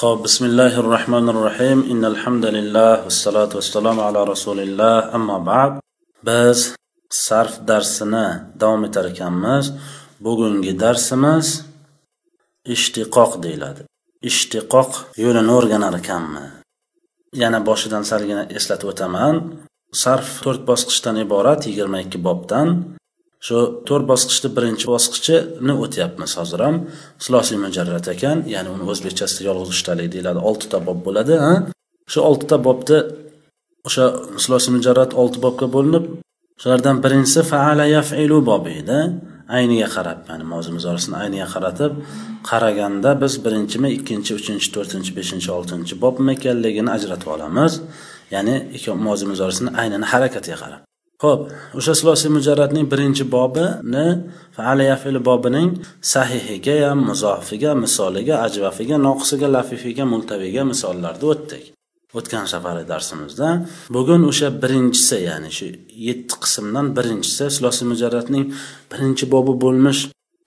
ho'p bismillahi rohmanir rohim innal hamdalillah vassalotu vassalomu ala rasulilloh ammo ba'd. Biz sarf darsini davom etar ekanmiz. Bugungi darsimiz ishtiqoq deyiladi. Ishtiqoq yo'lini o'rganar ekanmiz. Yana boshidan salgina eslatib o'taman. Sarf to'rt bosqichdan iborat yigirma ikki bobdan. Shu to'rt bosqichni birinchi bosqichini o'tyapmiz hozir ham silosiy mujarrat ekan ya'ni uni o'zbekchasida yolg'iz ustalik deyiladi oltita bob bo'ladi shu oltita bobni o'sha silosiy mujarrat olti bobga bo'linib shulardan birinchisi faala yafilu bobi edi. Ayniga qarab ya'ni mozi muzorisini ayniga qaratib qaraganda biz birinchimi ikkinchi uchinchi to'rtinchi beshinchi oltinchi bobmi ekanligini ajratib olamiz. Ya'ni mozi orasini aynini harakatiga qarab. Ho'p o'sha sulosiy mujarratning birinchi bobini faala yafilu bobining sahihiga ham muzofiga misoliga ajvafiga noqisiga lafifiga multaviga misollarda o'tdik. O'tgan safari darsimizda bugun o'sha birinchisi ya'ni shu yetti qismdan birinchisi sulosiy mujarratning birinchi bobi bo'lmish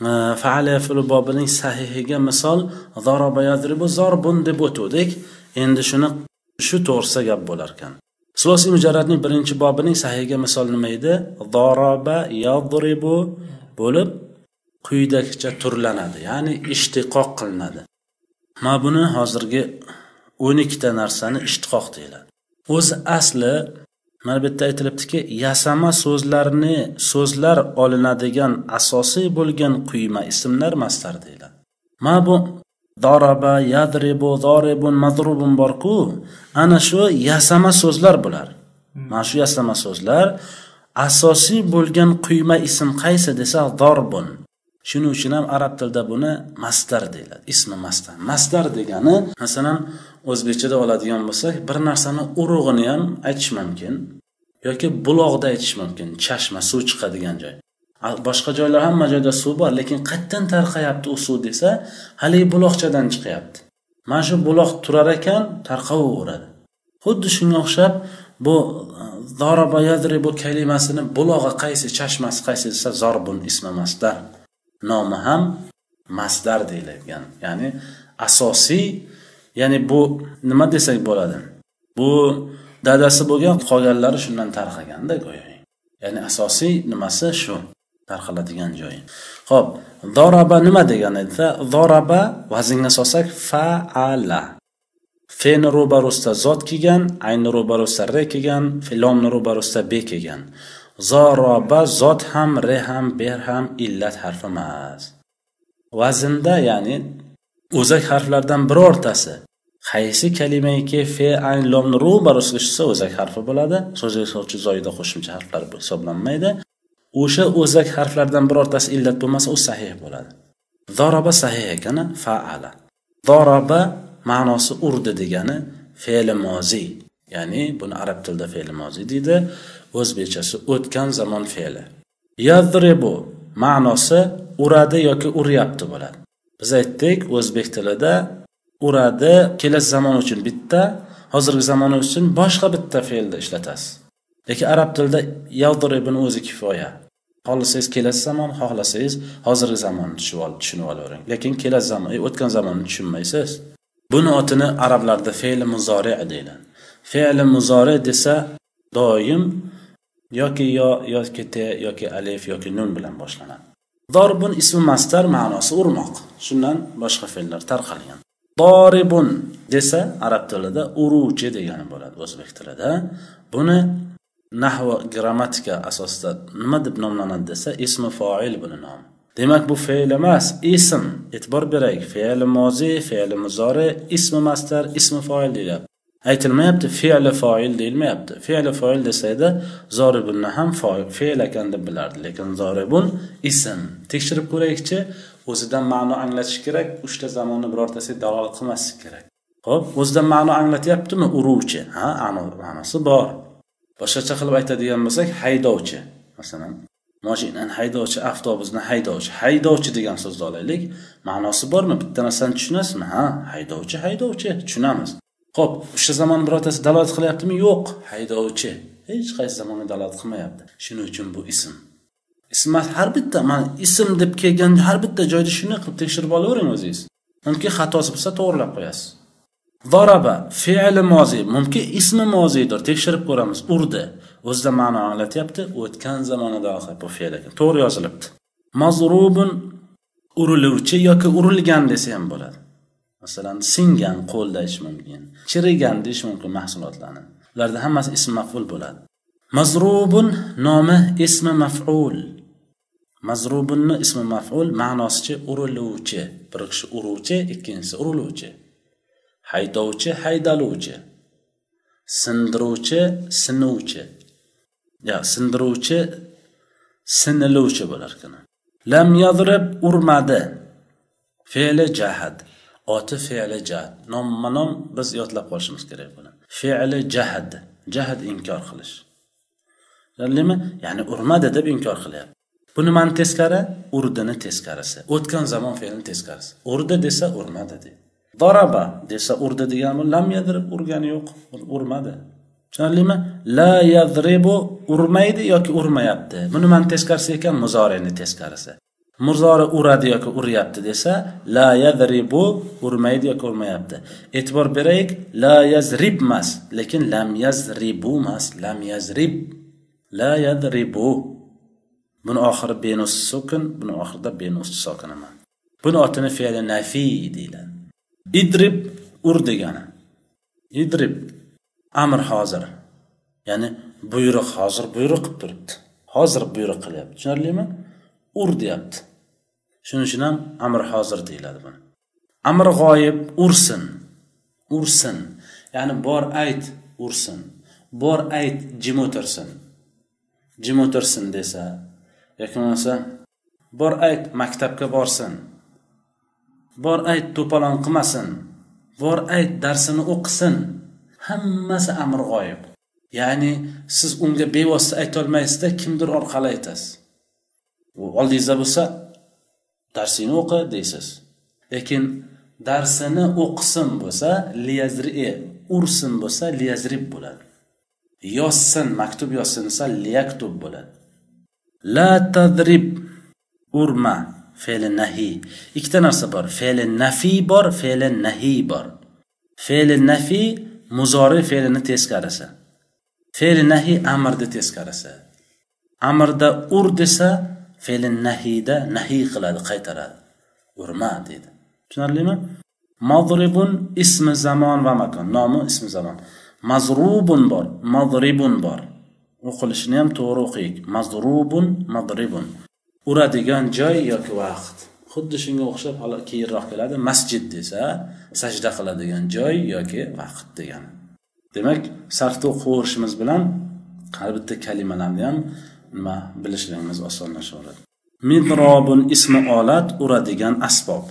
e, faala bobining sahihiga misol zaraba yadribu zorbun deb o'tuvdik. Endi shuni shu to'g'risida gap bo'larkan. Sulosiy mujarratning birinchi bobining sahiga misol nima edi? Doroba yadribu bo'lib quyidagicha turlanadi ya'ni ishtiqoq qilinadi. Mana buni hozirgi o'n ikkita narsani ishtiqoq deyiladi. O'zi asli mana bu yerda aytilibdiki yasama so'zlarni so'zlar olinadigan asosiy bo'lgan quyma ismlar mastar deyiladi. Mana bu doraba yadribu doribun madrubun borku. Ana shu yasama so'zlar bular. Mana shu yasama so'zlar. Asosiy bo'lgan quyma ism qaysi desa dorbun shuning uchun ham arab tilida buni mastar deyiladi. Ismi mastar mastar degani masalan o'zbekchada oladigan bo'lsak bir narsani urug'ini ham aytish mumkin yoki buloqda aytish mumkin. Chashma suv chiqadigan joy boshqa joylar hamma joyda suv bor lekin qayerdan tarqayapti u suv desa haligi buloqchadan chiqyapti. Mana shu buloq turar ekan tarqaveradi xuddi shunga o'xshab bu e, zoroba yadri bu kalimasini bulog'i qaysi chashmasi qaysi desa zorbun ismi masdar nomi ham masdar deyilgan. Ya'ni asosiy ya'ni bu nima desak bo'ladi? Bu dadasi bo'lgan qolganlari shundan tarqaganda go'yo ya'ni asosiy nimasi shu? Tarqaladigan joyi ho'p doraba nima degani desa doraba vaznga solsak faala. Feni ro'barusida zot kelgan ayni ro'barusida re kelgan filomni ro'barusida be kelgan zoroba zot ham re ham ber ham illat harfi emas. Vaznda ya'ni o'zak harflardan birortasi qaysi kalimaiki fe ayn lomni ro'barusiga tushsa o'zak harfi bo'ladi. So'zga soluvchi zoyida qo'shimcha harflar hisoblanmaydi. O'sha o'zak harflardan birortasi illat bo'lmasa u sahih bo'ladi. Zoroba sahih ekana faala. Zoroba ma'nosi urdi degani fe'li moziy ya'ni buni arab tilida fe'li moziy deydi o'zbekchasi o'tgan zamon fe'li. Yadribu ma'nosi uradi yoki uryapti bo'ladi. Biz aytdik o'zbek tilida uradi kelasi zamon uchun bitta hozirgi zamon uchun boshqa bitta fe'lni ishlatasiz. Lekin arab tilida yadribni o'zi kifoya. Xohlasangiz kelasi zamon xohlasangiz hozirgi zamonni tushunib olavering. Lekin kelasi zamon o'tgan zamonni tushunmaysiz. Buni otini arablarda fe'li muzori deyiladi. Fe'li muzori desa doim yoki yo yoki te yoki alif yoki nun bilan boshlanadi. Dorbun ismi mastar ma'nosi urmoq. Shundan boshqa fe'llar tarqalgan. Doribun desa arab tilida uruvchi degani bo'ladi o'zbek tilida. Buni nahv grammatika asosida nima deb nomlanadi desa ismi foil buni nomi demak bu fe'l emas ism. E'tibor beraylik fe'li mozi fe'li muzori ismi mastar ismi foil deyilyapti aytilmayapti fe'li foil deyilmayapti. Fe'li foil desa zoribunni ham fe'l ekan deb bilardi. Lekin zoribun ism. Tekshirib ko'raylikchi o'zidan ma'no anglatish kerak uchta zamonni birortasiga dalolat qilmaslik kerak. Ho'p o'zidan ma'no anglatyaptimi uruvchi? Ha ma'nosi bor. Boshqacha qilib aytadigan bo'lsak haydovchi. Masalan moshinani haydovchi avtobusni haydovchi. Haydovchi degan so'zni olaylik. Ma'nosi bormi? Bitta narsani tushunasizmi? Ha haydovchi haydovchi. Tushunamiz. Ho'p o'sha zamon birortasi dalolat qilyaptimi? Yo'q. Haydovchi. Hech qaysi zamonga dalolat qilmayapti. Shuning uchun bu ism. Ism har bitta mana ism deb kelgan har bitta joyda shunday qilib tekshirib olavering o'zingiz? Mumkin xatosi bo'lsa to'g'irlab qo'yasiz. Daraba fe'li mozi mumkin ismi mozidir tekshirib ko'ramiz urdi. O'zida ma'no anglatyapti o'tgan zamonida bu fe'l ekan. To'g'ri yozilibdi. Mazrubun uriluvchi yoki urilgan desa ham bo'ladi. Masalan singan qo'l deyish mumkin chirigan deyish mumkin mahsulotlarni. Ularda hammasi ism maful bo'ladi. Mazrubun nomi ismi maful. Mazrubunni ismi maful ma'nosichi? Uriluvchi. Bir kishi uruvchi ikkinchisi uriluvchi. Haydovchi haydaluvchi sindiruvchi sinuvchi yo sindiruvchi siniluvchi bo'larkan. Lam yadrib urmadi. Fe'li jahad oti fe'li jahad. Nomma nom biz yodlab qolishimiz kerak buni. Fe'li jahad jahad inkor qilish. Tushunarlimi ya'ni urmadi deb inkor qilyapti. Bu nimani teskari urdini teskarisi. O'tgan zamon fe'lini teskarisi. Urdi desa urmadi deydi. Daraba desa urdi deganmi lam yadrib urgani yo'q urmadi. Tushunarlimi? La yadribu urmaydi yoki urmayapti. Buni nimani teskarisi ekan muzorini teskarisi. Muzori uradi yoki uryapti desa la yadribu urmaydi yoki urmayapti. E'tibor beraylik la yazrib emas lekin lam yazribu emas lam yazrib. La yadribu. Buni oxiri benus sukun buni oxirida benus sokin emas buni otini fe'li nafiy deyiladi. Idrib ur degani. Idrib amr hozir. Ya'ni buyruq hozir buyruq qilib turibdi. Hozir buyruq qilyapti tushunarlimi? Ur deyapti. Shuning uchun ham amr hozir deyiladi buni. Amr g'oyib ursin. Ursin. Ya'ni bor ayt ursin. Bor ayt jim o'tirsin. Jim o'tirsin desa yoki bo'lmasa bor ayt maktabga borsin. Bor ayt to'polon qilmasin. Bor ayt darsini o'qisin. Hammasi amr g'oyib. Ya'ni siz unga bevosita aytolmaysizda kimdir orqali aytasiz. U oldingizda bo'lsa darsingni o'qi deysiz. Lekin darsini o'qisin bo'lsa liyazri e, ursin bo'lsa liyazrib bo'ladi. Yozsin maktub yozsin desa liyaktub bo'ladi. La tadrib urma. Fe'li nahiy ikkita narsa bor. Fe'li nafiy bor fe'li nahiy bor. Fe'li nafiy muzori fe'lini teskarisi fe'li nahiy amrni teskarisi amrda ur desa fe'li nahiyda nahiy qiladi qaytaradi. Urma deydi. Tushunarlimi? Madribun ismi zamon va makon. Nomi ismi zamon. Mazrubun bor madribun bor. O'qilishini ham to'g'ri o'qiylik. Mazrubun madribun. Uradigan joy yoki vaqt. Xuddi shunga o'xshab keyinroq keladi masjid desa sajda qiladigan joy yoki vaqt degani demak sarfni o'qib o'rishimiz bilan har bitta kalimalarni ham nima bilishligimiz osonlashaveradi. Midrobun ismi olat uradigan asbob.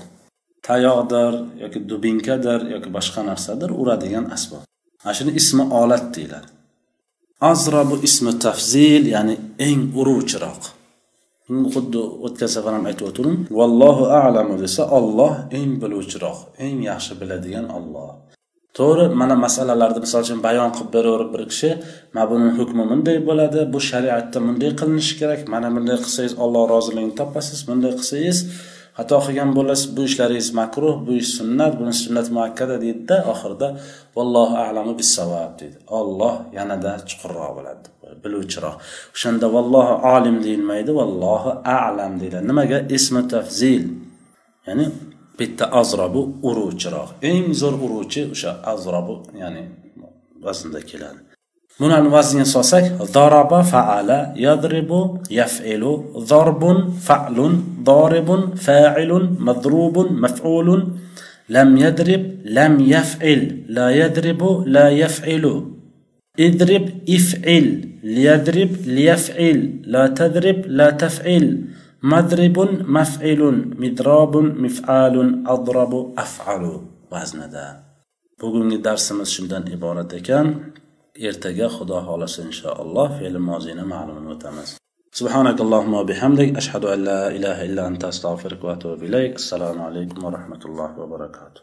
Tayoqdir yoki dubinkadir yoki boshqa narsadir uradigan asbob. Ana shuni ismi olat deyiladi. Azrobu ismi tafzil ya'ni eng uruvchiroq. Xuddi o'tgan safar ham aytib o'tdim vallohu alamu desa olloh eng biluvchiroq eng yaxshi biladigan olloh to'g'ri mana masalalarni misol uchun bayon qilib beraverib bir kishi mana buni hukmi bunday bo'ladi bu shariatda bunday qilinishi kerak mana bunday qilsangiz olloh roziligini topasiz bunday qilsangiz xato qilgan bo'lasiz bu ishlaringiz makruh bu ish sunnat buni sunnat muakkada deydida oxirida vallohu alamu bissavab deydi. Olloh yanada chuqurroq biladi biluvchiroq. O'shanda vallohu olim deyilmaydi vallohu alam deyiladi. Nimaga? Ismi tafzil. Ya'ni bitta azrobu uruvchiroq. Eng zo'r uruvchi o'sha azrobu ya'ni vaznda keladi. Buni vazniga solsak daraba faala yadribu yaf'ilu darbun fa'lun doribun fa'ilun madrubun maf'ulun lam yadrib lam yaf'il la yadribu la yaf'ilu idrib if'il liyadrib liyaf'il la tadrib la taf'il madribun maf'ilun midrabun mif'alun adrabu af'alu vaznida bugungi darsimiz shundan iborat ekan ertaga xudo xohlasa inshaalloh fe'l mozini ma'lumini o'tamiz. سبحانك اللهم وبحمدك أشهد أن لا إله إلا أنت أستغفرك وأتوب إليك السلام عليكم ورحمة الله وبركاته